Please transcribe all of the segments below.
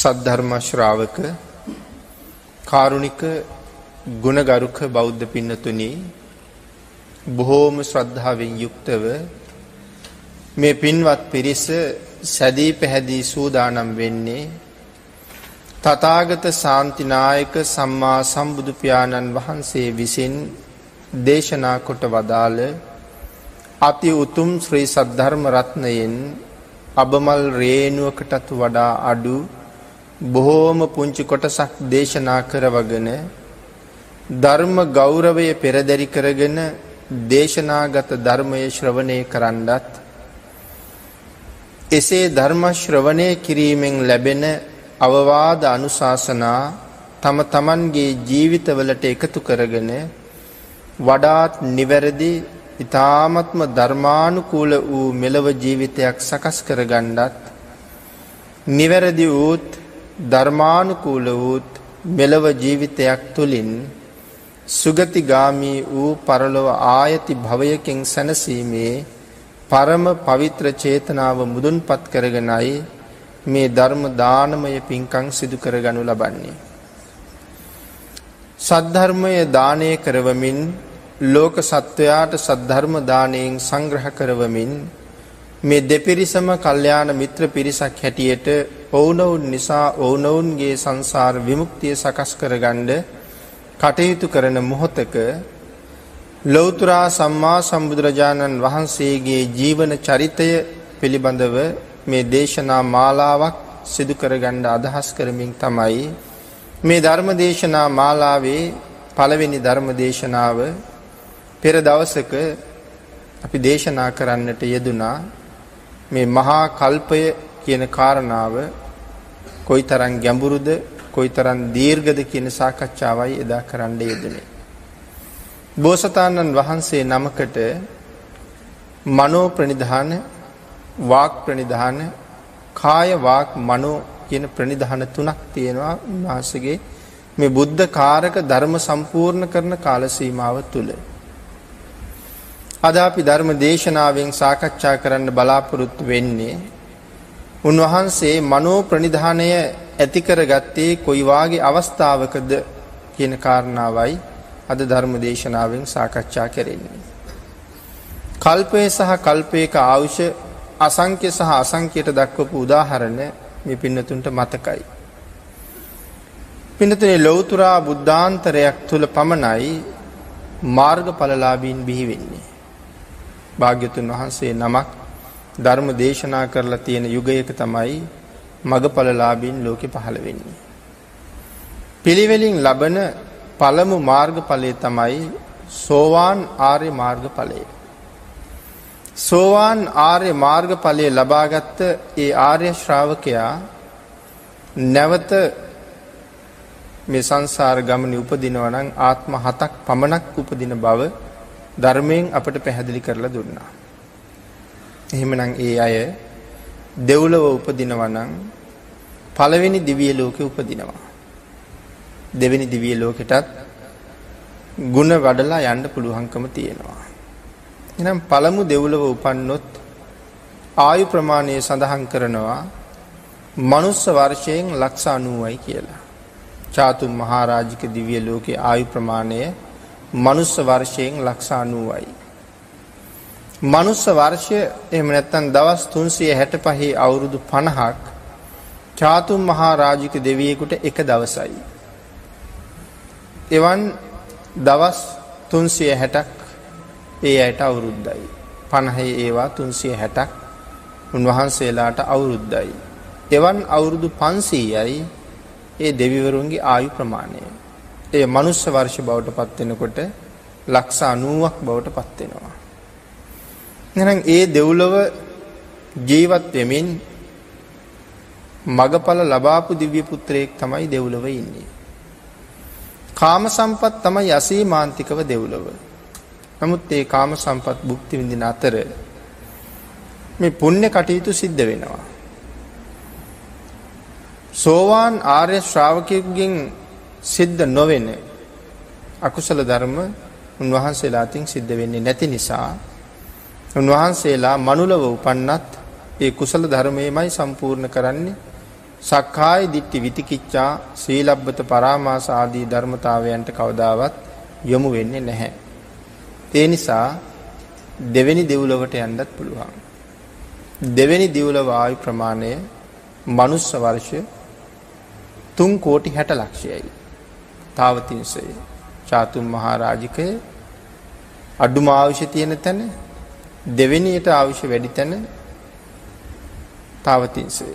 සද්ධර්ම ශ්‍රාවක කාරුණික ගුණගරුක බෞද්ධ පින්නතුනි බොහෝම ශ්‍රද්ධාවෙන් යුක්තව මේ පින්වත් පිරිස සැදී පැහැදී සූදානම් වෙන්නේ තථාගත ශාන්තිනායක සම්මා සම්බුදු පියාණන් වහන්සේ විසින් දේශනා කොට වදාළ අති උතුම් ශ්‍රී සද්ධර්ම රත්නයෙන් අබමල් රේණුවකටත් වඩා අඩු බොහෝම පුංචි කොටසක් දේශනා කරවගෙන ධර්ම ගෞරවය පෙරදරි කරගෙන දේශනාගත ධර්මය ශ්‍රවණය කරන්නත් එසේ ධර්ම ශ්‍රවණය කිරීමෙන් ලැබෙන අවවාද අනුශාසනා තම තමන්ගේ ජීවිතවලට එකතු කරගෙන වඩාත් නිවැරදි ඊ타ත්ම ධර්මානුකූල වූ මෙලව ජීවිතයක් සකස් කරගන්නත් නිවැරදි වූත් ධර්මානුකූල වූත් මෙලව ජීවිතයක් තුළින් සුගතිගාමී වූ පරලොව ආයති භවයකින් සැනසීමේ පරම පවිත්‍ර චේතනාව මුදුන්පත් කරගෙනයි මේ ධර්ම දානමය පින්කම් සිදු කරගනු ලබන්නේ. සද්ධර්මය දානය කරවමින් ලෝක සත්වයාට සද්ධර්ම දානයෙන් සංග්‍රහ කරවමින් මේ දෙපිරිසම කල්යාණ මිත්‍ර පිරිසක් හැටියට ඔවුනොවුන් නිසා ඔවුනොවුන්ගේ සංසාර විමුක්තිය සකස් කරගන්න කටයුතු කරන මොහොතක ලෞතුරා සම්මා සම්බුදුරජාණන් වහන්සේගේ ජීවන චරිතය පිළිබඳව මේ දේශනා මාලාවක් සිදු කරගන්න අදහස් කරමින් තමයි මේ ධර්ම දේශනා මාලාවේ පළවෙනි ධර්ම දේශනාව පෙර දවසක අපි දේශනා කරන්නට යෙදුනා මේ මහා කල්පය කියන කාරණාව කොයිතරම් ගැඹුරුද කොයිතරම් දීර්ඝද කියන සාකච්ඡාවයි එදා කරන්න යෙදුනේ. බෝසතාණන් වහන්සේ නමකට මනෝ ප්‍රනිධාන වාක් ප්‍රනිධාන කාය වාක් මනෝ කියන ප්‍රනිධාන තුනක් තියෙනවා උන්වහන්සේගේ මේ බුද්ධ කාරක ධර්ම සම්පූර්ණ කරන කාල සීමාව තුළ. අද අපි ධර්ම දේශනාවෙන් සාකච්ඡා කරන්න බලාපොරොත්තු වෙන්නේ උන්වහන්සේ මනෝ ප්‍රනිධානය ඇති කරගත්තේ කොයි වාගේ අවස්ථාවකද කියන කාරණාවයි අද ධර්ම දේශනාවෙන් සාකච්ඡා කරන්නේ. කල්පය සහ කල්පයක ආයුෂ අසංඛ්‍ය සහ අසංඛ්‍යයට දක්වපු උදාහරණ මේ පින්නතුන්ට මතකයි. පින්නතුනේ ලෞතුරා බුද්ධාන්තරයක් තුල පමණයි මාර්ගඵලලාභීන් බිහි වෙන්නේ. භාග්‍යතුන් වහන්සේ නමක් ධර්ම දේශනා කරලා තියෙන යුගයක තමයි මගඵලලාභීන් ලෝකෙ පහළ වෙන්නේ. පිළිවෙලින් ලබන පළමු මාර්ගඵලය තමයි සෝවාන් ආර්ය මාර්ගඵලය. සෝවාන් ආර්ය මාර්ගඵලය ලබාගත්ත ඒ ආර්ය ශ්‍රාවකයා නැවත මේ සංසාර ගමනේ උපදිනවා නම් ආත්ම හතක් පමණක් උපදින බව ධර්මයෙන් අපට පැහැදිලි කරලා දුන්නා. එහෙමනම් ඒ අය දෙව්ලොව උපදිනවා නම් පළවෙනි දිව්‍ය ලෝකේ උපදිනවා. දෙවෙනි දිව්‍ය ලෝකෙටත් ಗುಣ වඩලා යන්න පුළුවන්කම තියෙනවා. එහෙනම් පළමු දෙව්ලොව උපන්නොත් ආයු ප්‍රමාණය සඳහන් කරනවා මනුස්ස වර්ෂයෙන් ලක්ෂ 90යි කියලා. චාතුම් මහරජික දිව්‍ය ලෝකේ ආයු ප්‍රමාණය මනුස්ස වර්ෂයෙන් ලක්ෂ 90යි. මනුස්ස වර්ෂය එහෙම නැත්නම් දවස් 365 අවුරුදු 50ක් චාතුම් මහා රාජික දෙවියෙකුට එක දවසයි. එවන් දවස් 360ක් ඒ අයට අවුරුද්දයි. 50 ඒවා 360ක් උන්වහන්සේලාට අවුරුද්දයි. එවන් අවුරුදු 500යි ඒ දෙවිවරුන්ගේ ආයු ප්‍රමාණය. ඒ මනුස්ස වර්ෂ බවට පත් වෙනකොට ලක්ෂ 90ක් බවට පත් වෙනවා. එහෙනම් ඒ දෙව්ලොව ජීවත් වෙමින් මගඵල ලබාපු දිව්‍ය පුත්‍රයෙක් තමයි දෙව්ලොව ඉන්නේ. කාම සම්පත් තමයි අසීමාන්තිකව දෙව්ලොව. නමුත් ඒ කාම සම්පත් භුක්ති විඳින අතර මේ පුණ්‍ය කටයුතු සිද්ධ වෙනවා. සෝවාන් ආර්ය ශ්‍රාවකයෙකුගෙන් සිද්ධ නොවෙන අකුසල ධර්ම උන්වහන්සේලා අතින් සිද්ධ වෙන්නේ නැති නිසා උන්වහන්සේලා මනුලව උපන්නත් ඒ කුසල ධර්මයමයි සම්පූර්ණ කරන්නේ සක්කාය දිට්ඨි විතිකිච්ඡා සීලබ්බත පරාමාස ආදී ධර්මතාවයන්ට කවදාවත් යොමු වෙන්නේ නැහැ. ඒ නිසා දෙවෙනි දෙව්ලොවට යන්නත් පුළුවන්. දෙවෙනි දිවුලව ආයු ප්‍රමාණය මනුස්ස වර්ෂ 3 කෝටි 60 ලක්ෂයයි. තාවතින්සය චාතුම් මහරජිකය අඩුම අවශ්‍ය තියෙන තැන දෙවෙනියට අවශ්‍ය වැඩි තැන තාවතින්සය.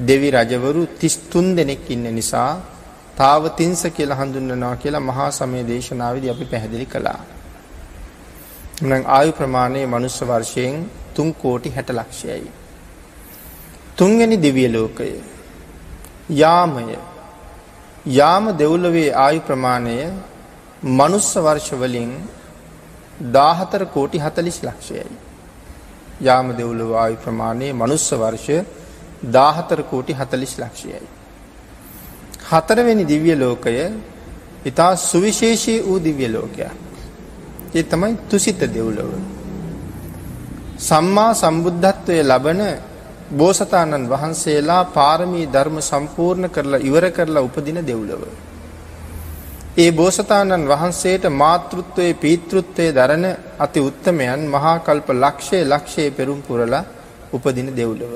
දෙවි රජවරු 33 දෙනෙක් ඉන්න නිසා තාවතින්ස කියලා හඳුන්වනවා කියලා මහා සමය දේශනාවේදී අපි පැහැදිලි කළා. එහෙනම් ආයු ප්‍රමාණය මනුස්ස වර්ෂයෙන් 3 කෝටි 60 ලක්ෂයයි. තුන්වෙනි දිව්‍ය ලෝකය යාමය යාම දෙව්ලොවේ ආයු ප්‍රමාණය මනුස්ස වර්ෂ වලින් 14 කෝටි 40 ලක්ෂයයි. යාම දෙව්ලොව ආයු ප්‍රමාණය මනුස්ස වර්ෂ 14 කෝටි 40 ලක්ෂයයි. හතරවෙනි දිව්‍ය ලෝකය ඊතා සුවිශේෂී වූ දිව්‍ය ලෝකයක්. ඒ තමයි තුසිත දෙව්ලොව. සම්මා සම්බුද්ධත්වයේ ලබන බෝසතාණන් වහන්සේලා පාරමී ධර්ම සම්පූර්ණ කරලා ඉවර කරලා උපදින දෙව්ලොව. ඒ බෝසතාණන් වහන්සේට මාතෘත්වයේ පීතෘත්වයේ දරන අති උත්තමයන් මහා කල්ප ලක්ෂයේ ලක්ෂයේ පෙරම් පුරලා උපදින දෙව්ලොව.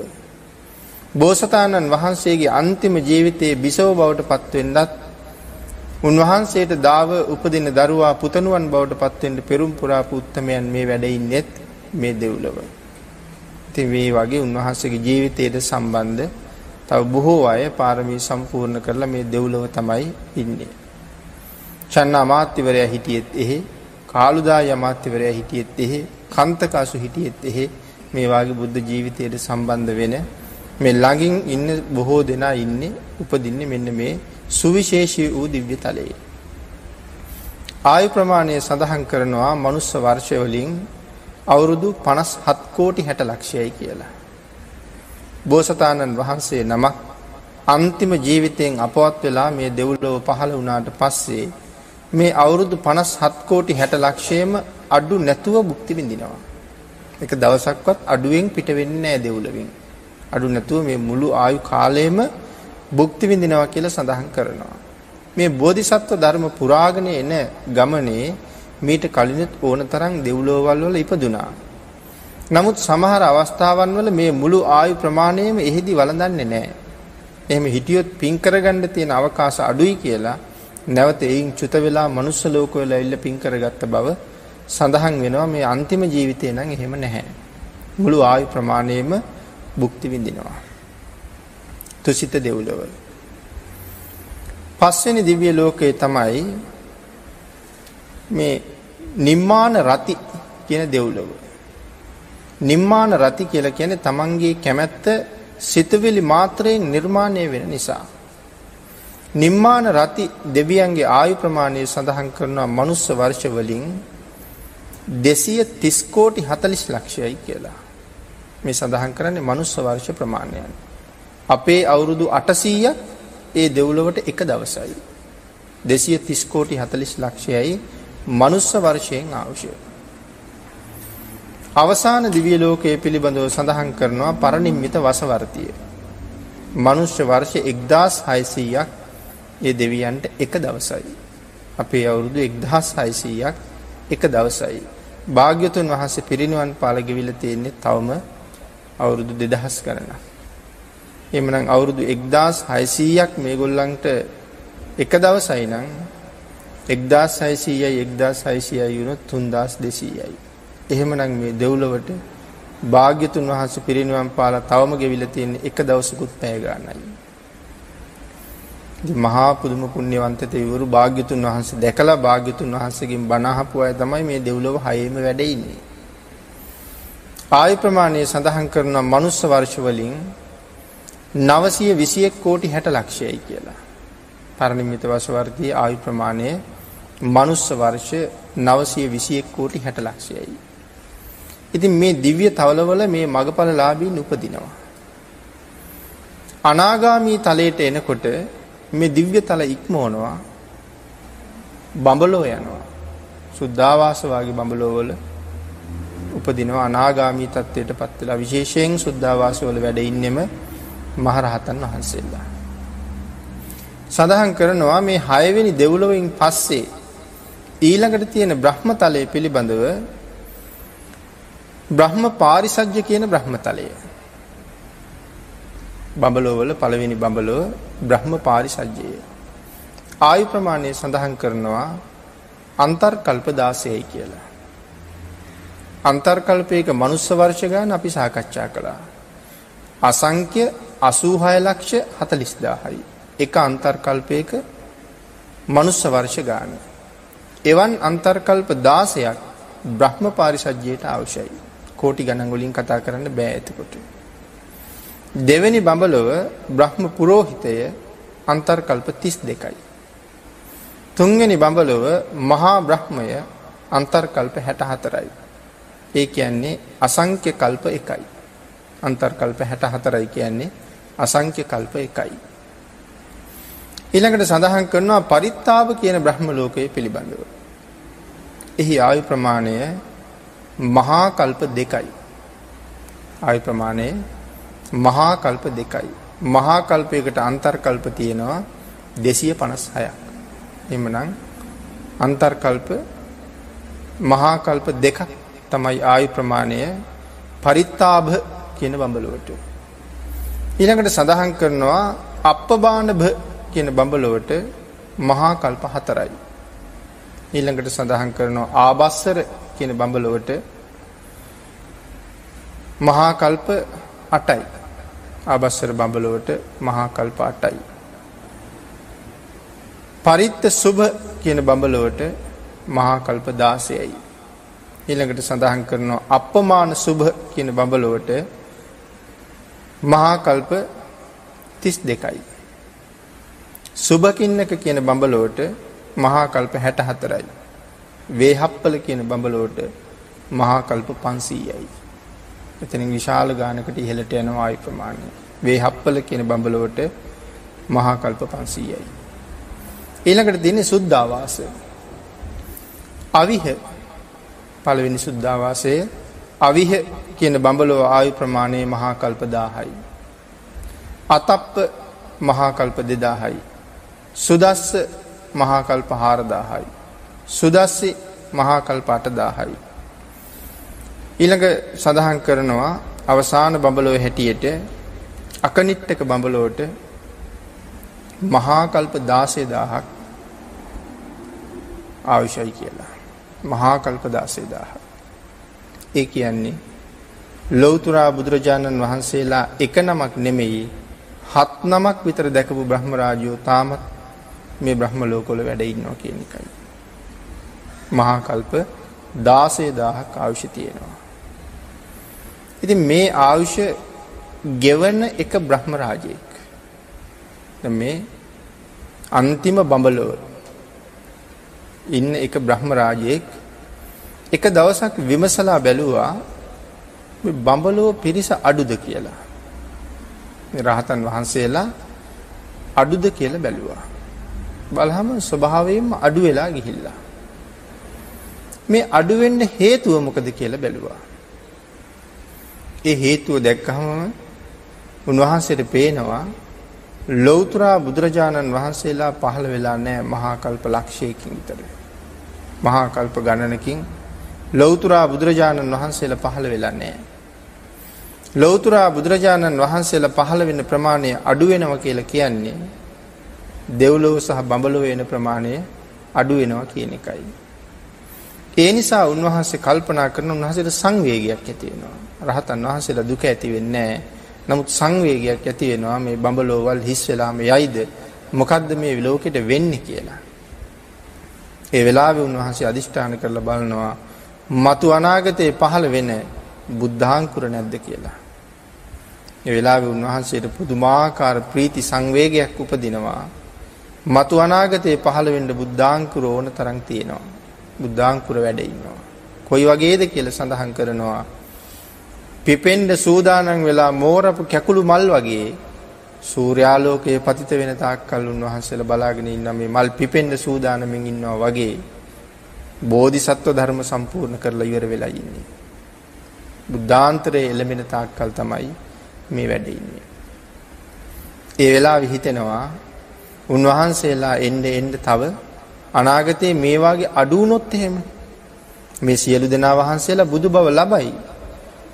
බෝසතාණන් වහන්සේගේ අන්තිම ජීවිතයේ බිසව බවට පත්වෙන්නත් උන්වහන්සේට දාව උපදින දරුවා පුතණුවන් බවට පත්වෙන්න පෙරම් පුරාපු උත්තමයන් මේ වැඩ ඉන්නෙත් මේ දෙව්ලොව. ඉතින් මේ වගේ උන්වහන්සේගේ ජීවිතයට සම්බන්ධ තව බොහෝ අය පාරමී සම්පූර්ණ කරලා මේ දෙව්ලොව තමයි ඉන්නේ. චන්න අමාත්‍යවරයා හිටියෙත් එහෙ, කාලුදාය අමාත්‍යවරයා හිටියෙත් එහෙ, කන්තකාසු හිටියෙත් එහෙ මේ වාගේ බුද්ධ ජීවිතයට සම්බන්ධ වෙන මේ ළඟින් ඉන්න බොහෝ දෙනා ඉන්නේ උපදින්නේ මෙන්න මේ සුවිශේෂී වූ දිව්‍ය තලයේ. ආයු ප්‍රමාණය සඳහන් කරනවා මනුස්ස වර්ෂ වලින් අවුරුදු 57 කෝටි 60 ලක්ෂයයි කියලා. බෝසතාණන් වහන්සේ නමක් අන්තිම ජීවිතයෙන් අපවත් වෙලා මේ දෙව්ලොව පහළ වුණාට පස්සේ මේ අවුරුදු 57 කෝටි 60 ලක්ෂයම අඩු නැතුව භුක්ති විඳිනවා. එක දවසක්වත් අඩුවෙන් පිට වෙන්නේ නැහැ දෙව්ලොවින්. අඩු නැතුව මේ මුළු ආයු කාලයම භුක්ති විඳිනවා කියලා සඳහන් කරනවා. මේ බෝධිසත්ව ධර්ම පුරාගෙන එන ගමනේ මීට කලිනුත් ඕන තරම් දෙව්ලෝවල් වල ඉපදුනා. නමුත් සමහර අවස්ථාවන් වල මේ මුළු ආයු ප්‍රමාණයම එහිදී වළඳන්නේ නැහැ. එහෙම හිටියොත් පින් කරගන්න තියෙන අවකාශ අඩුයි කියලා නැවත එයින් චුත වෙලා මනුස්ස ලෝකවල ඇවිල්ලා පින් කරගත්ත බව සඳහන් වෙනවා මේ අන්තිම ජීවිතේ නම් එහෙම නැහැ. මුළු ආයු ප්‍රමාණයෙම භුක්ති විඳිනවා. තුසිත දෙව්ලොව. පස්වෙනි දිව්‍ය ලෝකයේ තමයි මේ නිම්මාන රති කියන දෙව්ලොව. නිම්මාන රති කියලා කියන්නේ තමන්ගේ කැමැත්ත සිතුවිලි මාත්‍රයෙන් නිර්මාණය වෙන නිසා. නිම්මාන රති දෙවියන්ගේ ආයු ප්‍රමාණය සඳහන් කරනවා මනුස්ස වර්ෂ වලින් 230 කෝටි 40 ලක්ෂයයි කියලා. මේ සඳහන් කරන්නේ මනුස්ස වර්ෂ ප්‍රමාණයන්. අපේ අවුරුදු 800ක් ඒ දෙව්ලොවට එක දවසයි. 230 කෝටි 40 ලක්ෂයයි මනුස්ස වර්ෂයෙන් අවශ්‍ය. අවසාන දිව්‍ය ලෝකයේ පිළිබඳව සඳහන් කරනවා පරිනිම්මිත වසවර්තිය. මනුෂ්‍ය වර්ෂ 1600ක් ඒ දෙවියන්ට එක දවසයි. අපේ අවුරුදු 1600ක් එක දවසයි. භාග්‍යතුන් වහන්සේ පිරිනිවන් පාල ගෙවිලා තියෙන්නේ තවම අවුරුදු 2000 ගණනක්. එහෙමනම් අවුරුදු 1600ක් මේගොල්ලන්ට එක දවසයි නම් එක්දස් සයිසීයයි එක්දස් සයිසියයි වුණොත් තුන්දස් දෙසීයයි. එහෙමනම් මේ දෙව්ලොවට භාග්‍යතුන් වහන්සේ පිරිනිවන් පාලා තවම ගෙවිලා තියෙන එක දවසකුත් පැය ගන්නයි. ඉතින් මහා පුදුම පුණ්‍යවන්ත තෙවිවරු භාග්‍යතුන් වහන්සේ දැකලා භාග්‍යතුන් වහන්සේගෙන් බණ අහපු අය තමයි මේ දෙව්ලොව හයේම වැඩ ඉන්නේ. ආයු ප්‍රමාණය සඳහන් කරන මනුස්ස වර්ෂ වලින් 921 කෝටි 60 ලක්ෂයයි කියලා. පරිනිම්මිත වසවර්ගයේ ආයු ප්‍රමාණය මනුස්ස වර්ෂ 921 කෝටි 60 ලක්ෂයයි. ඉතින් මේ දිව්‍ය තවලවල මේ මගපලලාභීන් උපදිනවා. අනාගාමී තලයට එනකොට මේ දිව්‍ය තල ඉක්මවනවා බඹලෝ යනවා. සුද්ධාවාස වාගේ බඹලෝ වල උපදිනවා අනාගාමී තත්ත්වයට පත් වෙලා විශේෂයෙන් සුද්ධාවාස වල වැඩ ඉන්නෙම මහරහතන් වහන්සේලා. සඳහන් කරනවා මේ හයවෙනි දෙව්ලොවින් පස්සේ ඊළඟට තියෙන බ්‍රහ්මතලය පිළිබඳව බ්‍රහ්ම පාරිසජ්‍ය කියන බ්‍රහ්මතලය. බඹලෝවල පළවෙනි බඹලෝ බ්‍රහ්ම පාරිසජ්‍යය. ආයු ප්‍රමාණය සඳහන් කරනවා අන්තර්කල්ප 16යි කියලා. අන්තර්කල්පයක මනුස්ස වර්ෂ ගාන අපි සාකච්ඡා කළා. අසංඛ්‍ය 86 ලක්ෂ 40000යි. එක අන්තර්කල්පයක මනුස්ස වර්ෂ ගාන. එවන් අන්තර්කල්ප 16ක් බ්‍රහ්ම පාරිසජ්‍යයට අවශ්‍යයි. කෝටි ගණන් වලින් කතා කරන්න බෑ එතකොට. දෙවෙනි බඹලොව බ්‍රහ්ම පුරෝහිතය අන්තර්කල්ප 32යි. තුන්වෙනි බඹලොව මහා බ්‍රහ්මය අන්තර්කල්ප 64යි. ඒ කියන්නේ අසංඛ්‍ය කල්ප 1යි. අන්තර්කල්ප 64යි කියන්නේ අසංඛ්‍ය කල්ප 1යි. ඊළඟට සඳහන් කරනවා පරිත්තාව කියන බ්‍රහ්ම ලෝකයේ පිළිබඳව. එහි ආයු ප්‍රමාණය මහා කල්ප දෙකයි. ආයු ප්‍රමාණය මහා කල්ප දෙකයි. මහා කල්පයකට අන්තර්කල්ප තියෙනවා 256ක්. එhmenan අන්තර්කල්ප මහා කල්ප දෙකක් තමයි ආයු ප්‍රමාණය පරිත්තාභ කියන බඹලුවට. ඊළඟට සඳහන් කරනවා අප්පබාණභ කියන බඹලුවට මහා කල්ප හතරයි. ඊළඟට සඳහන් කරනවා ආබස්සර කියන බඹලොවට මහා කල්ප 8යි. ආබස්සර බඹලොවට මහා කල්ප 8යි. පරිත්ත සුභ කියන බඹලොවට මහා කල්ප 16යි. ඊළඟට සඳහන් කරනවා අප්පමාන සුභ කියන බඹලොවට මහා කල්ප 32යි. සුභකින්නක කියන බඹලොවට මහා කල්ප 64යි. වේහප්පල කියන බඹලොවට මහා කල්ප 500යි. එතනින් විශාල ගානකට ඉහළට යනවා ආයු ප්‍රමාණය. වේහප්පල කියන බඹලොවට මහා කල්ප 500යි. ඊළඟට තියෙන්නේ සුද්ධාවාස. අවිහ පළවෙනි සුද්ධාවාසය අවිහ කියන බඹලොව ආයු ප්‍රමාණය මහා කල්ප 1000යි. අතප්ප මහා කල්ප 2000යි. සුදස්ස මහා කල්ප 4000යි. සුදස්සි මහා කල්ප 8000යි. ඊළඟ සඳහන් කරනවා අවසාන බඹලොව හැටියට අකනිට්ටක බඹලොවට මහා කල්ප 16000ක් අවශ්‍යයි කියලා. මහා කල්ප 16000. ඒ කියන්නේ ලෞතර බුදුරජාණන් වහන්සේලා එක නමක් නෙමෙයි හත් නමක් විතර දැකපු බ්‍රහ්ම රාජයෝ තාමත් මේ බ්‍රහ්ම ලෝකවල වැඩ ඉන්නවා කියන එකයි. මහා කල්ප 16000ක් ආයුෂ තියෙනවා. ඉතින් මේ ආයුෂ ගෙවන එක බ්‍රහ්ම රාජයෙක්. දැන් මේ අන්තිම බඹලව ඉන්න එක බ්‍රහ්ම රාජයෙක් එක දවසක් විමසලා බැලුවා මේ බඹලව පිරිස අඩුද කියලා. රහතන් වහන්සේලා අඩුද කියලා බැලුවා. බලහම ස්වභාවයෙන්ම අඩු වෙලා ගිහිල්ලා. මේ අඩු වෙන්න හේතුව මොකද කියලා බැලුවා. ඒ හේතුව දැක්කහම උන්වහන්සේට පේනවා ලෞතර බුදුරජාණන් වහන්සේලා පහළ වෙලා නැහැ මහා කල්ප ලක්ෂයකින් විතර. මහා කල්ප ගණනකින් ලෞතර බුදුරජාණන් වහන්සේලා පහළ වෙලා නැහැ. ලෞතර බුදුරජාණන් වහන්සේලා පහළ වෙන ප්‍රමාණය අඩු වෙනවා කියලා කියන්නේ දෙව්ලොව සහ බඹලොව වෙන ප්‍රමාණය අඩු වෙනවා කියන එකයි. ඒ නිසා උන්වහන්සේ කල්පනා කරන උන්වහන්සේට සංවේගයක් ඇති වෙනවා. රහතන් වහන්සේලා දුක ඇති වෙන්නේ නමුත් සංවේගයක් ඇති වෙනවා මේ බඹලෝවල් හිස් වෙලාම යයිද මොකද්ද මේ ලෝකෙට වෙන්නේ කියලා. ඒ වෙලාවේ උන්වහන්සේ අදිෂ්ඨාන කරලා බලනවා මතු අනාගතේ පහළ වෙන බුද්ධාංකුර නැද්ද කියලා. ඒ වෙලාවේ උන්වහන්සේට පුදුමාකාර ප්‍රීති සංවේගයක් උපදිනවා. මතු අනාගතේ පහළ වෙන්න බුද්ධාංකුර ඕන තරම් තියෙනවා. බුද්ධාංකුර වැඩ ඉන්නවා. කොයි වගේද කියලා සඳහන් කරනවා. පිපෙන්න සූදානම් වෙලා මෝරපු කැකුළු මල් වගේ සූර්යාලෝකයේ පතිත වෙන තාක්කල් උන්වහන්සේලා බලාගෙන ඉන්න මේ මල් පිපෙන්න සූදානමින් ඉන්නවා වගේ බෝධිසත්ව ධර්ම සම්පූර්ණ කරලා ඉවර වෙලා ඉන්නේ. බුද්ධාන්තරයේ එළඹෙන තාක්කල් තමයි මේ වැඩ ඉන්නේ. ඒ වෙලා විහිතෙනවා උන්වහන්සේලා එන්ඩ එන්ඩ තව අනාගතයේ මේවාගේ අඩුවනොත් එහෙම මේ සියලු දෙනා වහන්සේලා බුදු බව ලබයි.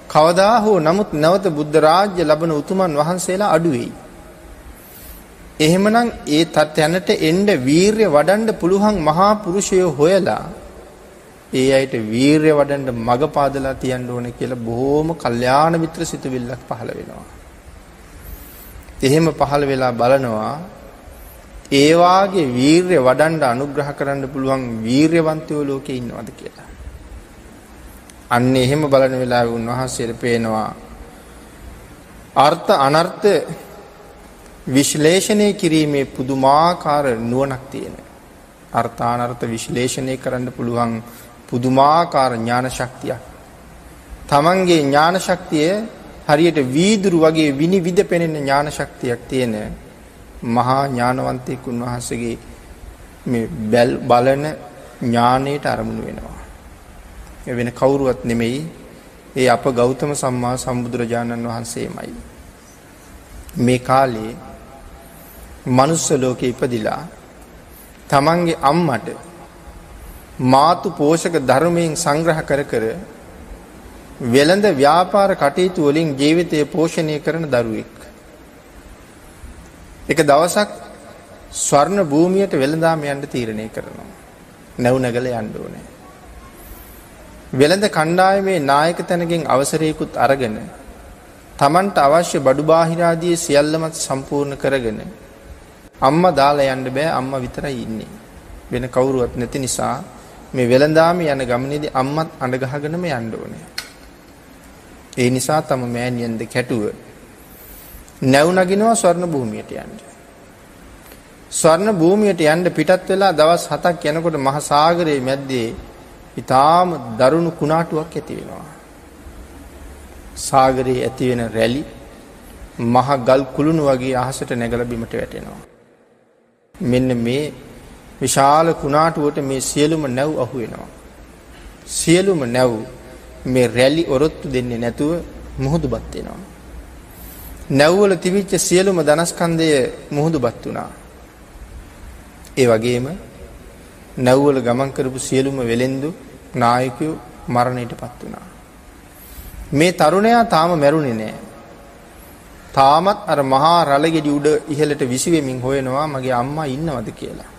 කවදා හෝ නමුත් නැවත බුද්ධ රාජ්‍ය ලබන උතුමන් වහන්සේලා අඩුවෙයි. එහෙමනම් ඒ තත්යනට එන්ඩ වීර්ය වඩන්ඩ පුළුවන් මහා පුරුෂයෝ හොයලා ඒ අයට වීර්ය වඩන්ඩ මග පාදලා තියන්න ඕන කියලා බොහෝම කල්්‍යාන මිත්‍ර සිතුවිල්ලක් පහළ වෙනවා. එහෙම පහළ වෙලා බලනවා ඒවාගේ වීර්ය වඩන්ඩ අනුග්‍රහ කරන්න පුළුවන් වීර්යවන්තයෝ ලෝකෙ ඉන්නවද කියලා. අන්න එහෙම බලන වෙලා උන්වහන්සේට පේනවා අර්ථ අනර්ථ විශ්ලේෂණය කිරීමේ පුදුමාකාර නුවණක් තියෙන. අර්ථානර්ථ විශ්ලේෂණය කරන්න පුළුවන් පුදුමාකාර ඥාන ශක්තියක්. තමන්ගේ ඥාන ශක්තිය හරියට වීදුරු වගේ විනිවිද පෙනෙන ඥාන ශක්තියක් තියෙන මහා ඥානවන්තයෙක් උන්වහන්සේගේ මේ බලන ඥානයට අරමුණු වෙනවා. වෙන කවුරුවත් නෙමෙයි ඒ අප ගෞතම සම්මා සම්බුදුරජාණන් වහන්සේමයි. මේ කාලේ මනුස්ස ලෝකෙ ඉපදිලා තමන්ගේ අම්මට මාතු පෝෂක ධර්මයෙන් සංග්‍රහ කර කර වෙළඳ ව්‍යාපාර කටයුතු වලින් ජීවිතය පෝෂණය කරන දරුවෙක්. එක දවසක් ස්වර්ණ භූමියට වෙළඳාම යන්න තීරණය කරනවා. නැවුනගල යන්න ඕනේ. වෙළඳ කණ්ඩායමේ නායක තැනකින් අවසරයකුත් අරගෙන තමන්ට අවශ්‍ය බඩු බාහිරාදී සියල්ලමත් සම්පූර්ණ කරගෙන අම්මා දාලා යන්න බෑ අම්මා විතරයි ඉන්නේ. වෙන කවුරුවත් නැති නිසා මේ වෙළඳාම යන ගමනේදී අම්මත් අඬ ගහගෙනම යන්න ඕනේ. ඒ නිසා තම මෑණියන්ද කැටුව නැව් නගිනවා ස්වර්ණ භූමියට යන්න. ස්වර්ණ භූමියට යන්න පිටත් වෙලා දවස් 7ක් යනකොට මහ සාගරයේ මැද්දේ ඊටාම දරුණු කුණාටුවක් ඇති වෙනවා. සාගරයේ ඇති වෙන රැලි මහ ගල් කුළුණු වගේ අහසට නැගලා බිමට වැටෙනවා. මෙන්න මේ විශාල කුණාටුවට මේ සියලුම නැව් අහු වෙනවා. සියලුම නැව් මේ රැලි ඔරොත්තු දෙන්නේ නැතුව මුහුදුපත් වෙනවා. නැව්වල තිබිච්ච සියලුම ධනස්කන්ධය මුහුදුපත් වුණා. ඒ වගේම නැව්වල ගමන් කරපු සියලුම වෙලෙන්දු නායකයෝ මරණයටපත් වුණා. මේ තරුණයා තාම මැරුණේ නෑ. තාමත් අර මහා රළගෙඩි උඩ ඉහළට විසිවෙමින් හොයනවා මගේ අම්මා ඉන්නවද කියලා.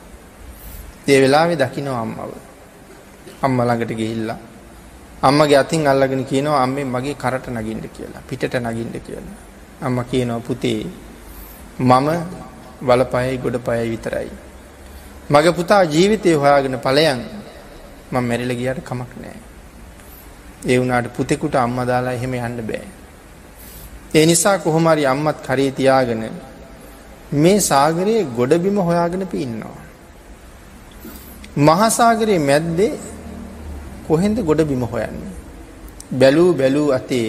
ඒ වෙලාවේ දකිනවා අම්මව. අම්මා ළඟට ගිහිල්ලා අම්මගේ අතින් අල්ලගෙන කියනවා අම්මේ මගේ කරට නගින්න කියලා. පිටට නගින්න කියලා. අම්මා කියනවා පුතේ මම වලපයයි ගොඩපයයි විතරයි. මගේ පුතා ජීවිතේ හොයාගෙන ඵලයන් මම මැරිලා ගියාට කමක් නැහැ. ඒ වුණාට පුතෙකුට අම්මා දාලා එහෙම යන්න බෑ. ඒ නිසා කොහොම හරි අම්මත් කරේ තියාගෙන මේ සාගරයේ ගොඩබිම හොයාගෙන පින්නවා. මහා සාගරයේ මැද්දේ කොහෙන්ද ගොඩබිම හොයන්නේ? බැලූ බැලූ අතේ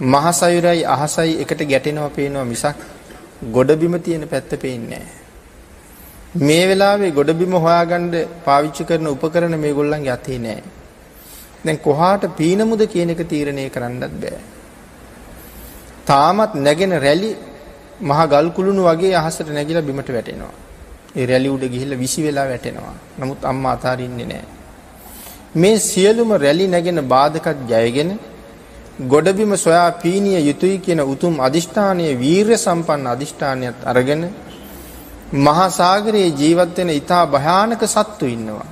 මහසයුරයි අහසයි එකට ගැටෙනවා පේනවා මිසක් ගොඩබිම තියෙන පැත්ත පේන්නේ නැහැ. මේ වෙලාවේ ගොඩබිම හොයාගන්න පාවිච්චි කරන උපකරණ මේගොල්ලන්ගේ අතේ නෑ. දැන් කොහාට පීනමුද කියන එක තීරණය කරන්නත් බෑ. තාමත් නැගෙන රැලි මහ ගල් කුළුණු වගේ අහසට නැගිලා බිමට වැටෙනවා. ඒ රැලි උඩ ගිහිල්ලා විසි වෙලා වැටෙනවා. නමුත් අම්මා අතාරින්නේ නෑ. මේ සියලුම රැලි නැගෙන බාධකත් ජයගෙන ගොඩබිම සොයා පීනිය යුතුයි කියන උතුම් අදිෂ්ඨානයේ වීරය සම්පන්න අදිෂ්ඨානයත් අරගෙන මහා සාගරයේ ජීවත් වෙන ඊටා භයානක සත්තු ඉන්නවා.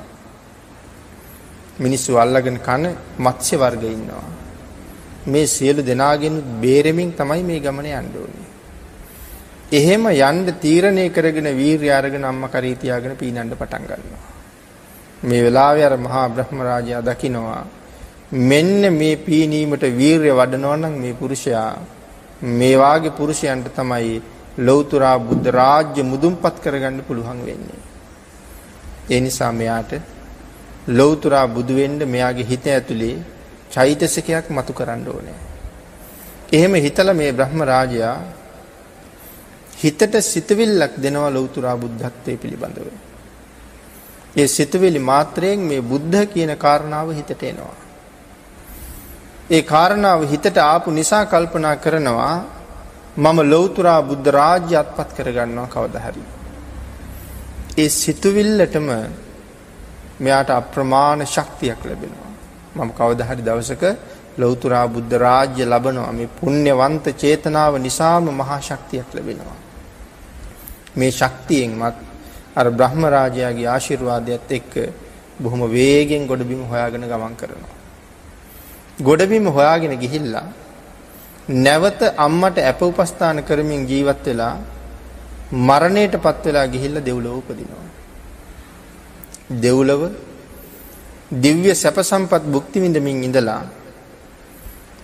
මිනිස්සු අල්ලගෙන කන මත්ස්‍ය වර්ග ඉන්නවා. මේ සියලු දෙනාගෙන් බේරෙමින් තමයි මේ ගමන යන්න ඕනේ. එහෙම යන්න තීරණය කරගෙන වීරිය අරගෙන අම්මා කරේ තියාගෙන පීනන්න පටන් ගන්නවා. මේ වෙලාවේ අර මහා බ්‍රහ්ම රාජයා දකිනවා මෙන්න මේ පීනීමට වීරිය වඩනවා නම් මේ පුරුෂයා මේ වාගේ පුරුෂයන්ට තමයි ලෞතුරා බුද්ධ රාජ්‍ය මුදුන්පත් කරගන්න පුළුවන් වෙන්නේ. ඒ නිසා මෙයාට ලෞතුරා බුදු වෙන්න මෙයාගේ හිත ඇතුලේ චෛතසිකයක් මතු කරන්න ඕනේ. එහෙම හිතලා මේ බ්‍රහ්ම රාජයා හිතට සිතවිල්ලක් දෙනවා ලෞතුරා බුද්ධත්වයේ පිළිබඳව. ඒ සිතවිලි මාත්‍රයෙන් මේ බුද්ධ කියන කාරණාව හිතට එනවා. ඒ කාරණාව හිතට ආපු නිසා කල්පනා කරනවා මම ලෞතුරා බුද්ධ රාජ්‍ය අත්පත් කරගන්නවා කවදා හරි. ඒ සිතුවිල්ලටම මෙයාට අප්‍රමාණ ශක්තියක් ලැබෙනවා. මම කවදා හරි දවසක ලෞතුරා බුද්ධ රාජ්‍ය ලබනවා. මේ පුණ්‍යවන්ත චේතනාව නිසාම මහා ශක්තියක් ලැබෙනවා. මේ ශක්තියෙන්මත් අර බ්‍රහ්ම රාජයාගේ ආශිර්වාදයත් එක්ක බොහොම වේගෙන් ගොඩබිම හොයාගෙන ගමන් කරනවා. ගොඩබිම හොයාගෙන ගිහිල්ලා නැවත අම්මට අප උපස්ථාන කරමින් ජීවත් වෙලා මරණයට පත් වෙලා ගිහිල්ලා දෙව්ලොව උපදිනවා. දෙව්ලොව දිව්‍ය සැප සම්පත් භුක්ති විඳමින් ඉඳලා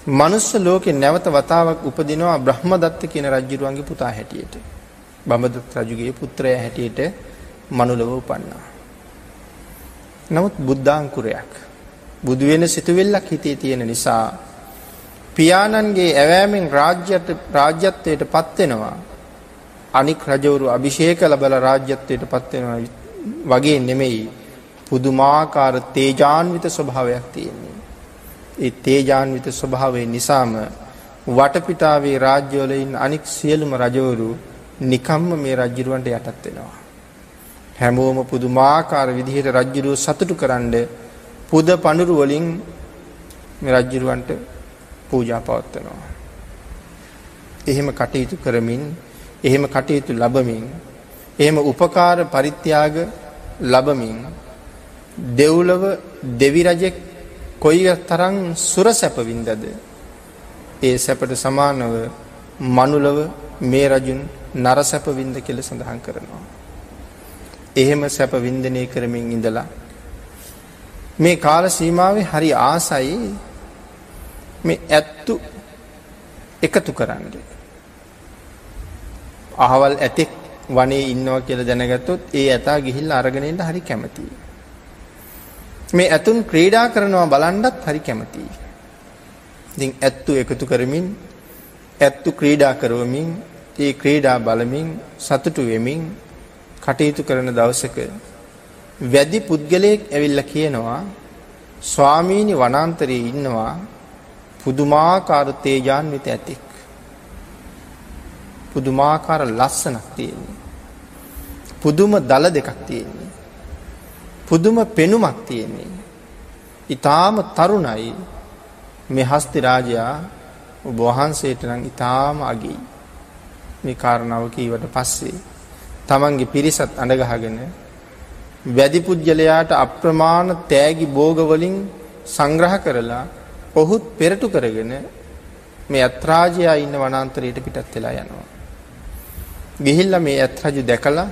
මනුස්ස ලෝකේ නැවත වතාවක් උපදිනවා බ්‍රහ්මදත්ත කියන රජුරුවන්ගේ පුතා හැටියට. බඹදත්ත රජුගේ පුත්‍රයා හැටියට මනුලව උපන්නා. නමුත් බුද්ධාංකුරයක් බුදු වෙන සිතුවිල්ලක් හිතේ තියෙන නිසා පියාණන්ගේ ඇවෑමෙන් රාජ්‍යයට රාජ්‍යත්වයට පත් වෙනවා. අනික් රජවරු අභිෂේක ලැබලා රාජ්‍යත්වයට පත් වෙනවා වගේ නෙමෙයි පුදුමාකාර තේජාන්විත ස්වභාවයක් තියෙන්නේ. ඒ තේජාන්විත ස්වභාවය නිසාම වටපිටාවේ රාජ්‍යවල ඉන්න අනික් සියලුම රජවරු නිකම්ම මේ රජුරවන්ට යටත් වෙනවා. හැමෝම පුදුමාකාර විදිහට රජුරුව සතුටු කරන්න පුද පඳුරු වලින් මේ රජුරවන්ට පූජා පවත්වනවා. එහෙම කටයුතු කරමින් එහෙම කටයුතු ලබමින් එහෙම උපකාර පරිත්‍යාග ලබමින් දෙව්ලොව දෙවි රජෙක් කොයි තරම් සුර සැප වින්දද ඒ සැපට සමානව මනුලව මේ රජුන් නර සැප වින්ද කියලා සඳහන් කරනවා. එහෙම සැප වින්දනය කරමින් ඉඳලා මේ කාල සීමාවේ හරි ආසයි මේ ඇත්තු එකතු කරන්න. අහවල් ඇතෙක් වනේ ඉන්නවා කියලා දැනගත්තොත් ඒ ඇතා ගිහිල්ලා අරගෙන එන්න හරි කැමතියි. මේ ඇතුන් ක්‍රීඩා කරනවා බලන්නත් හරි කැමතියි. ඉතින් ඇත්තු එකතු කරමින් ඇත්තු ක්‍රීඩා කරවමින් ඒ ක්‍රීඩා බලමින් සතුටු වෙමින් කටයුතු කරන දවසක වැඩි පුද්ගලයෙක් ඇවිල්ලා කියනවා ස්වාමීනි වනාන්තරයේ ඉන්නවා පුදුමාකාර තේජාන්විත ඇතෙක්. පුදුමාකාර ලස්සනක් තියෙන්නේ. පුදුම දල දෙකක් තියෙන්නේ. පුදුම පෙනුමක් තියෙන්නේ. ඊටාම තරුණයි මේ හස්ති රාජයා ඔබ වහන්සේට නම් ඊටාම අගී. මේ කාරණාව කීවට පස්සේ තමන්ගේ පිරිසත් අඬගහගෙන වැඩි පුජ්‍යලයාට අප්‍රමාණ තෑගි භෝග වලින් සංග්‍රහ කරලා ඔහුත් පෙරටු කරගෙන මේ අත්රාජයා ඉන්න වනාන්තරයට පිටත් වෙලා යනවා. ගිහිල්ලා මේ ඇත්රජු දැකලා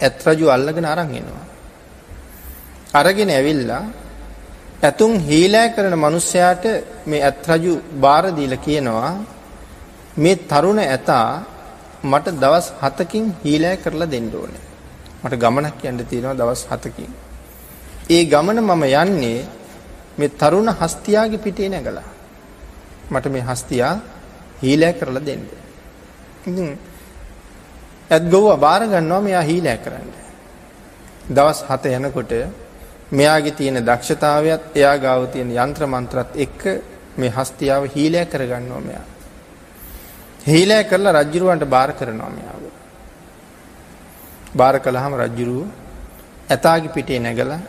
ඇත්රජු අල්ලගෙන අරන් එනවා. අරගෙන ඇවිල්ලා ඇතුන් හීලෑ කරන මිනිස්සයාට මේ ඇත්රජු බාර දීලා කියනවා මේ තරුණ ඇතා මට දවස් 7කින් හීලෑ කරලා දෙන්න ඕනේ. මට ගමනක් යන්න තියෙනවා දවස් 7කින්. ඒ ගමන මම යන්නේ මේ තරුණ හස්තියාගේ පිටේ නැගලා. මට මේ හස්තියා හීලෑ කරලා දෙන්න. ඉතින් ඇත් ගොව්ව බාර ගන්නවා මෙයා හීලෑ කරන්න. දවස් 7 යනකොට මෙයාගේ තියෙන දක්ෂතාවයත් එයා ගාව තියෙන යంత్ర මන්ත්‍රත් එක්ක මේ හස්තියාව හීලෑ කරගන්නවා මෙයා. හීලෑ කරලා රජ්ජුරුවන්ට බාර කරනවා මෙයාව. බාර කළාම රජ්ජුරුව ඇතාගේ පිටේ නැගලා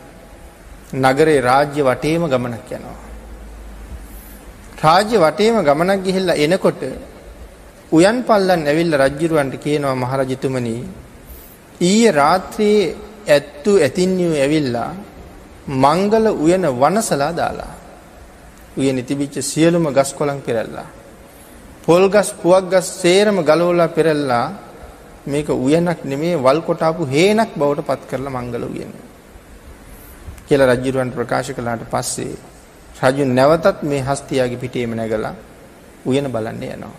නගරේ රාජ්‍ය වටේම ගමනක් යනවා. රාජ්‍ය වටේම ගමනක් ගිහිල්ලා එනකොට උයන් පල්ලන් ඇවිල්ලා රජ්ජුරුවන්ට කියනවා මහරජතුමනි ඊයේ රාත්‍රියේ ඇත්තු ඇතින්නියු ඇවිල්ලා මංගල උයන වනසලා දාලා උයනේ තිබිච්ච සියලුම ගස් කොළන් පෙරල්ලා පොල් ගස් පුවක් ගස් සේරම ගලවලා පෙරල්ලා මේක උයනක් නෙමේ වල් කොටාපු හේනක් බවට පත් කරලා මංගල උයනේ කියලා රජුරවන්ට ප්‍රකාශ කළාට පස්සේ රජු නැවතත් මේ හස්තියාගේ පිටේම නැගලා උයන බලන්න යනවා.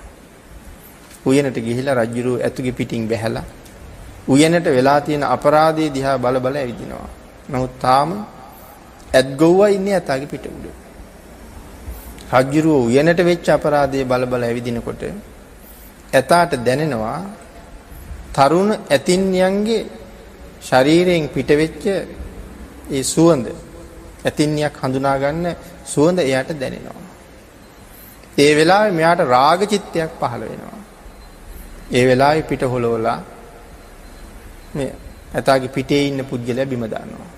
උයනට ගිහිලා රජුරු ඇතුගේ පිටින් බැහැලා උයනට වෙලා තියෙන අපරාධය දිහා බල බල ඇවිදිනවා. නමුත් තාම ඇත්ගොව්වා ඉන්නේ ඇතාගේ පිට උඩ. රජුරුව උයනට වෙච්ච අපරාධය බල බල ඇවිදිනකොට ඇතාට දැනෙනවා තරුණ ඇතින්යන්ගේ ශරීරයෙන් පිටවෙච්ච ඒ සුවඳ ඇතින්නියක් හඳුනා ගන්න සුවඳ එයාට දැනෙනවා. ඒ වෙලාවේ මෙයාට රාග චිත්තයක් පහළ වෙනවා. ඒ වෙලාවේ පිට හොලවලා මේ ඇතාගේ පිටේ ඉන්න පුද්ගලයා බිම දානවා.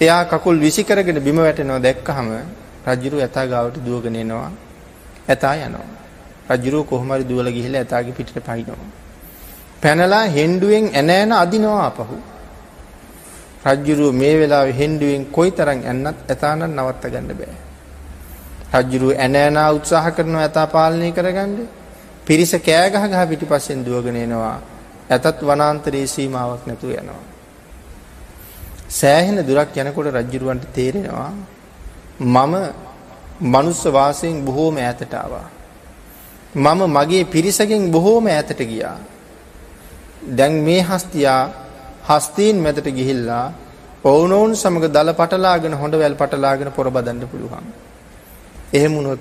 එයා කකුල් විසි කරගෙන බිම වැටෙනවා දැක්කහම රජුරු ඇතා ගාවට දුවගෙන එනවා. ඇතා යනවා. රජුරු කොහොම හරි දුවලා ගිහිල්ලා ඇතාගේ පිටට පයින්නවා. පැනලා හෙන්ඩුවෙන් ඇන ඇන අදිනවා අපහු. රජ්ජුරුව මේ වෙලාවේ හෙන්ඩුවෙන් කොයිතරම් ඇන්නත් ඇතානම් නවත්ත ගන්න බෑ. රජ්ජුරුව ඇන ඇනා උත්සාහ කරනවා ඇතා පාලනය කරගන්න. පිරිස කෑ ගහ ගහ පිටිපස්සෙන් දුවගෙන එනවා. ඇතත් වනාන්තරයේ සීමාවක් නැතුව යනවා. සෑහෙන දුරක් යනකොට රජ්ජුරුවන්ට තේරෙනවා මම මනුස්ස වාසයෙන් බොහෝම ඈතට ආවා. මම මගේ පිරිසගෙන් බොහෝම ඈතට ගියා. දැන් මේ හස්තියා හස්තීන් මැදට ගිහිල්ලා ඔවුනොවුන් සමග දල පටලාගෙන හොඳ වැල් පටලාගෙන පොර බදන්න පුළුවන්. එහෙම වුණොත්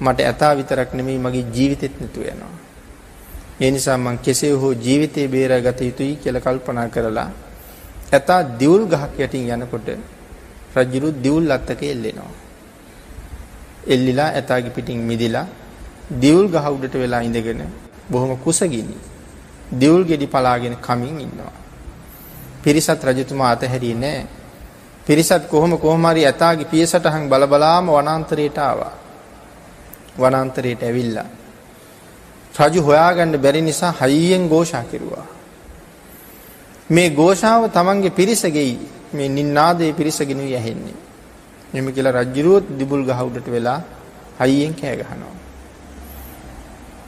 මට ඇතා විතරක් නෙමෙයි මගේ ජීවිතෙත් නැතුව යනවා. ඒ නිසා මං කෙසේ හෝ ජීවිතේ බේරාගත යුතුයි කියලා කල්පනා කරලා ඇතා දිවුල් ගහක් යටින් යනකොට රජුරු දිවුල් අත්තක එල්ලෙනවා. එල්ලිලා ඇතාගේ පිටින් මිදිලා දිවුල් ගහ උඩට වෙලා ඉඳගෙන බොහොම කුසගිනි දෙවුල් ගෙඩි පලාගෙන කමින් ඉන්නවා. පිරිසත් රජතුමා අතහැරියේ නෑ. පිරිසත් කොහොම කොහොම හරි ඇතාගේ පියසටහන් බලබලාම වනාන්තරයට ආවා. වනාන්තරයට ඇවිල්ලා රජු හොයාගන්න බැරි නිසා හයියෙන් ഘോഷා කෙරුවා. මේ ഘോഷාව තමන්ගේ පිරිස ගෙයි මේ නින්නාදේ පිරිසගෙනුයි ඇහෙන්නේ. මෙම කියලා රජුරුවත් දිබුල් ගහ උඩට වෙලා හයියෙන් කෑ ගහනවා.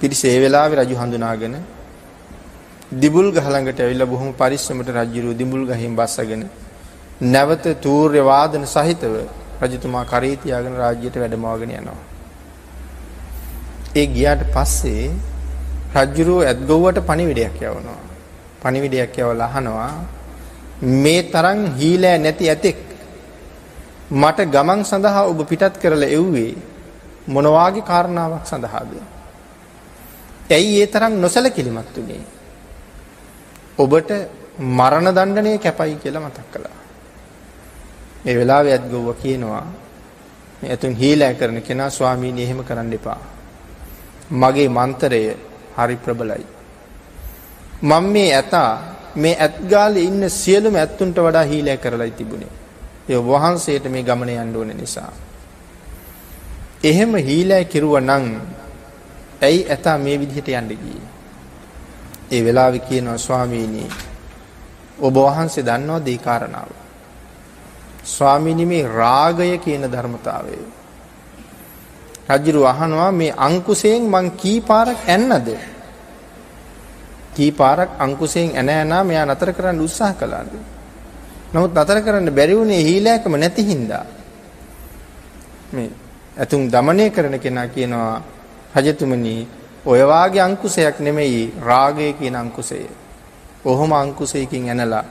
පිරිස ඒ වෙලාවේ රජු හඳුනාගෙන දිබුල් ගහ ළඟට ඇවිල්ලා බොහොම පරිස්සමට රජුරුව දිබුල් ගහින් බස්සගෙන නැවත තූර්ය වාදන සහිතව රජතුමා කරේ තියාගෙන රාජ්‍යයට වැඩමවගෙන යනවා. ඒ ගියාට පස්සේ රජ්ජුරුව ඇත්ගොව්වට පණිවිඩයක් යවනවා. පණිවිඩයක් යවලා අහනවා මේ තරම් හීලෑ නැති ඇතෙක් මට ගමන් සඳහා ඔබ පිටත් කරලා එව්වේ මොන වාගේ කාරණාවක් සඳහාද? ඇයි ඒ තරම් නොසලකිලිමත් උනේ? ඔබට මරණ දණ්ඩනය කැපයි කියලා මතක් කළා. මේ වෙලාවේ ඇත්ගොව්ව කියනවා මේ ඇතුන් හීලෑ කරන කෙනා ස්වාමීනි එහෙම කරන්න එපා. මගේ මන්තරය හරි ප්‍රබලයි. මම මේ ඇතා මේ ඇත්ගාලේ ඉන්න සියලුම ඇත්තුන්ට වඩා හීලෑ කරලා තිබුණේ. ඒ වහන්සේට මේ ගමන යන්න ඕන නිසා. එහෙම හීලෑ කිරුවා නම් ඇයි ඇතා මේ විදිහට යන්න ගියේ? ඒ වෙලාවෙ කියනවා ස්වාමීනි ඔබ වහන්සේ දන්නවද ඒ කාරණාව? ස්වාමීනි මේ රාගය කියන ධර්මතාවය. රජිරු අහනවා මේ අංකුසයෙන් මං කී පාරක් ඇන්නද? කී පාරක් අංකුසයෙන් ඇන ඇනා මෙයා නතර කරන්න උත්සාහ කළාද? නමුත් නතර කරන්න බැරි වුණේ හීලෑකම නැති හින්දා. මේ ඇතුන් দমনය කරන කෙනා කියනවා රජතුමනි ඔය වාගේ අංකුසයක් නෙමෙයි රාගය කියන අංකුසය. කොහොම අංකුසයකින් ඇනලා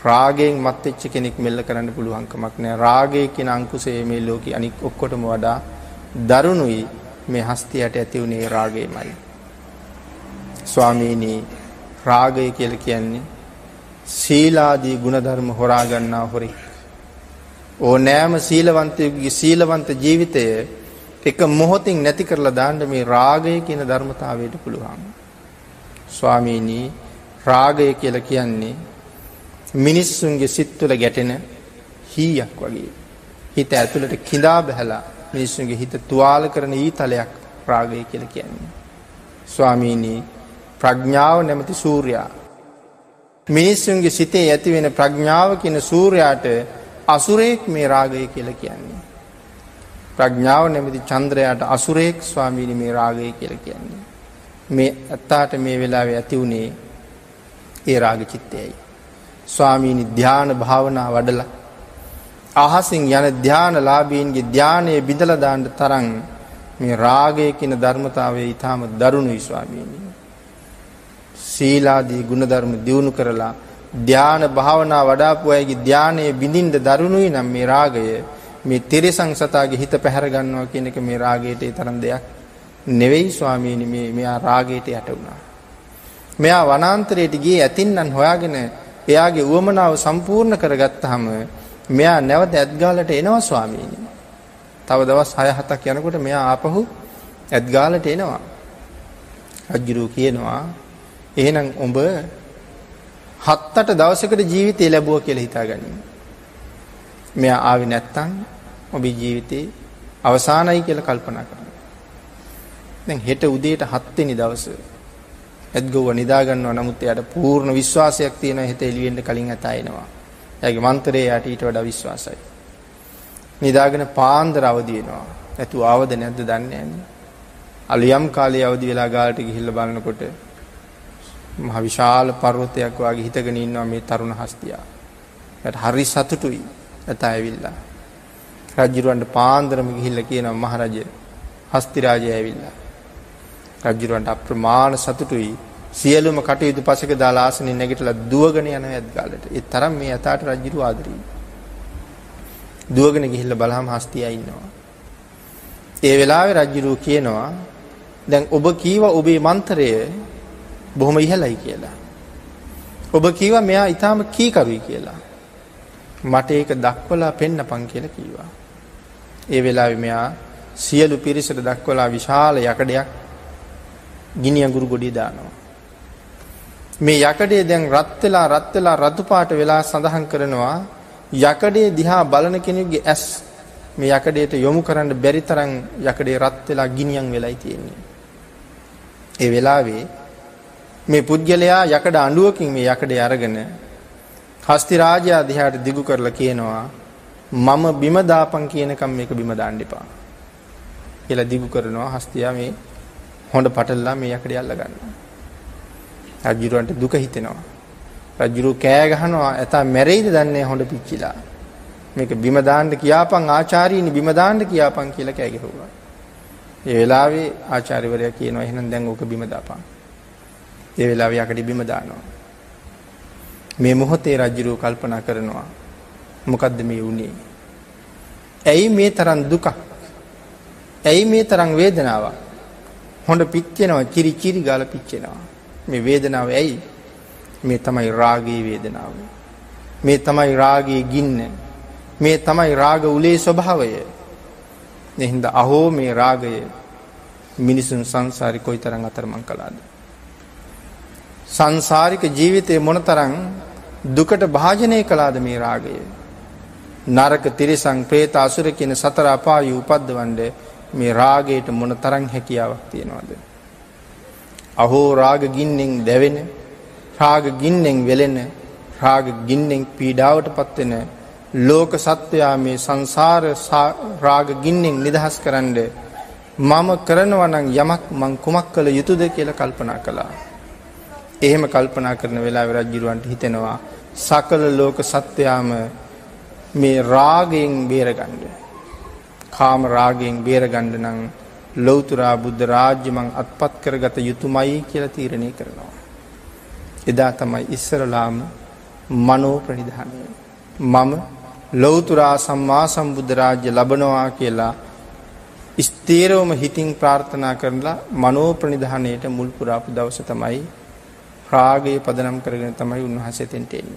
රාගයෙන් මත් වෙච්ච කෙනෙක් මෙල්ල කරන්න පුළුවන් කමක් නෑ. රාගය කියන අංකුසය මේ ලෝකේ අනික් ඔක්කොටම වඩා දරුණුයි මේ හස්තියට ඇති වුණේ රාගයමයි. ස්වාමීනි රාගය කියලා කියන්නේ සීලාදී ගුණධර්ම හොරා ගන්නා හොරෙක්. ඕනෑම සීලවන්තයෙකුගේ සීලවන්ත ජීවිතය එක මොහොතින් නැති කරලා දාන්න මේ රාගය කියන ධර්මතාවයට පුළුවන්. ස්වාමීනි රාගය කියලා කියන්නේ මිනිස්සුන්ගේ සිත් තුළ ගැටෙන හීයක් වගේ. හිත ඇතුළට කිඳා බහැලා මිනිස්සුන්ගේ හිත තුවාල කරන ඊතලයක් රාගය කියලා කියන්නේ. ස්වාමීනි ප්‍රඥාව නැමැති සූර්යා මිනිස්සුන්ගේ සිතේ ඇති වෙන ප්‍රඥාව කියන සූර්යාට අසුරේක් මේ රාගය කියලා කියන්නේ. ප්‍රඥාව නැමැති චන්ද්‍රයාට අසුරේක් ස්වාමීනි මේ රාගය කියලා කියන්නේ. මේ ඇත්තාට මේ වෙලාවේ ඇති වුණේ ඒ රාග චිත්තයයි. ස්වාමීනි ධ්‍යාන භාවනා වඩලා අහසින් යන ධානලාභීන්ගේ ධානය බිඳලා දාන්න තරම් මේ රාගය කියන ධර්මතාවය ඊටාම දරුණුයි ස්වාමීනි. සීලාදී ගුණධර්ම දියුණු කරලා ධාන භාවනා වඩාපු අයගේ ධානයේ බිඳින්න දරුණුයි නම් මේ රාගය මේ තිරසං සතාගේ හිත පැහැර ගන්නවා කියන එක මේ රාගයට ඒ තරම් දෙයක් නෙවෙයි ස්වාමීනි මේ මෙයා රාගයට යට වුණා. මෙයා වනාන්තරයට ගියේ ඇතින්නම් හොයාගෙන එයාගේ උවමනාව සම්පූර්ණ කරගත්තාම මෙයා නැවත ඇත්ගාලට එනවා ස්වාමීනි. තව දවස් 6 7ක් යනකොට මෙයා ආපහු ඇත්ගාලට එනවා. රජුරු කියනවා එහෙනම් උඹ හත් අට දවසකට ජීවිතය ලැබුවා කියලා හිතාගනින්න. මෙයා ආවේ නැත්තම් ඔබේ ජීවිතේ අවසానයි කියලා කල්පනා කරන්න. දැන් හෙට උදේට 7 වෙනි දවසේ ඇත්ගොව නිදා ගන්නවා නමුත් එයාට පූර්ණ විශ්වාසයක් තියෙනවා හෙට එළි වෙන්න කලින් ඇතා එනවා. එයාගේ මන්තරේ යාට ඊට වඩා විශ්වාසයි. නිදාගෙන පාන්දර අවදි වෙනවා. ඇතු ආවද නැද්ද දන්නේ නැහැ. අලියම් කාලේ අවදි වෙලා ගාලට ගිහිල්ලා බලනකොට මහ විශාල පර්වතයක් වගේ හිටගෙන ඉන්නවා මේ තරුණ හස්තියා. එයාට හරි සතුටුයි. ඇතා ඇවිල්ලා. රජුරවන්ට පාන්දරම ගිහිල්ලා කියනවා මහරජය හස්ති රාජය ඇවිල්ලා. රජුරවන්ට අප්‍රමාණ සතුටුයි. සියලුම කටයුතු පසෙක දාලා ආසනෙ නැගිටලා දුවගෙන යන ඇත්ගාලට. ඒ තරම් මේ ඇතාට රජුරු ආදරෙයි. දුවගෙන ගිහිල්ලා බලහම හස්තියා ඉන්නවා. ඒ වෙලාවේ රජුරු කියනවා දැන් ඔබ කීවා ඔබේ මන්තරය බොහොම ඉහළයි කියලා. ඔබ කීවා මෙයා ඊටාම කීකරුයි කියලා. මට ඒක දක්වලා පෙන්නපන් කියලා කිව්වා. ඒ වෙලාවේ මෙයා සියලු පිරිසට දක්වලා විශාල යකඩයක් ගිනි අඟුරු ගොඩේ දානවා. මේ යකඩේ දැන් රත් වෙලා රත් වෙලා රතු පාට වෙලා සඳහන් කරනවා යකඩේ දිහා බලන කෙනෙකුගේ ඇස් මේ යකඩේට යොමු කරන්න බැරි තරම් යකඩේ රත් වෙලා ගිනියම් වෙලයි තියෙන්නේ. ඒ වෙලාවේ මේ පුද්ගලයා යකඩ අඬුවකින් මේ යකඩේ අරගෙන හස්ති රාජයා දිහාට දිගු කරලා කියනවා මම බිම දාපන් කියනකම් මේක බිම දාන්න එපා. කියලා දිගු කරනවා හස්තියා මේ හොඳ පටලලා මේ යකඩේ අල්ල ගන්නවා. රජුරවන්ට දුක හිතෙනවා. රජුරු කෑ ගහනවා ඇතා මැරෙයිද දන්නේ හොඳ පිච්චිලා. මේක බිම දාන්න කියාපන් ආචාර්යනි බිම දාන්න කියාපන් කියලා කෑ ගැහුවා. ඒ වෙලාවේ ආචාර්යවරයා කියනවා එහෙනම් දැන් ඕක බිම දාපන්. ඒ වෙලාවේ යකඩ බිම දානවා. මේ මොහොතේ රජුරු කල්පනා කරනවා මොකද්ද මේ වුනේ? ඇයි මේ තරම් දුකක්? ඇයි මේ තරම් වේදනාවක්? හොඳ පිච්චෙනවා, කිරි කිරි ගාලා පිච්චෙනවා. මේ වේදනාව ඇයි? මේ තමයි රාගයේ වේදනාව. මේ තමයි රාගයේ ගින්න. මේ තමයි රාග උලේ ස්වභාවය. එහෙනම් අහෝ මේ රාගය මිනිසුන් සංසාරේ කොයිතරම් අතරමං කළාද? සංසාරික ජීවිතේ මොනතරම් දුකට භාජනය කළාද මේ රාගය? නරක තිරිසං പ്രേත අසුර කියන සතර අපාය උපද්දවන්නේ මේ රාගයට මොන තරම් හැකියාවක් තියනවද? අහෝ රාග ගින්නෙන් දැවෙන, රාග ගින්නෙන් වෙලෙන, රාග ගින්නෙන් පීඩාවටපත් වෙන ලෝක සත්වයා මේ සංසාර රාග ගින්නෙන් නිදහස් කරන්න මම කරනවා නම් යමක් මං කුමක් කළ යුතුද කියලා කල්පනා කළා. එහෙම කල්පනා කරන වෙලාවේ රජුරවන්ට හිතෙනවා සකල ලෝක සත්වයාම මේ රාගයෙන් බේරගන්න. කාම රාගයෙන් බේරගන්න නම් ලෞතුරා බුද්ධ රාජ්‍ය මං අත්පත් කරගත යුතුයමයි කියලා තීරණය කරනවා. එදා තමයි ඉස්සරලාම මනෝ ප්‍රනිධානය. මම ලෞතුරා සම්මා සම්බුද්ධ රාජ්‍ය ලබනවා කියලා ස්ථීරවම හිතින් ප්‍රාර්ථනා කරලා මනෝ ප්‍රනිධානයට මුල් පුරාපු දවස තමයි රාගය පදනම් කරගෙන තමයි උන්වහන්සේ තෙන්ට එන්නේ.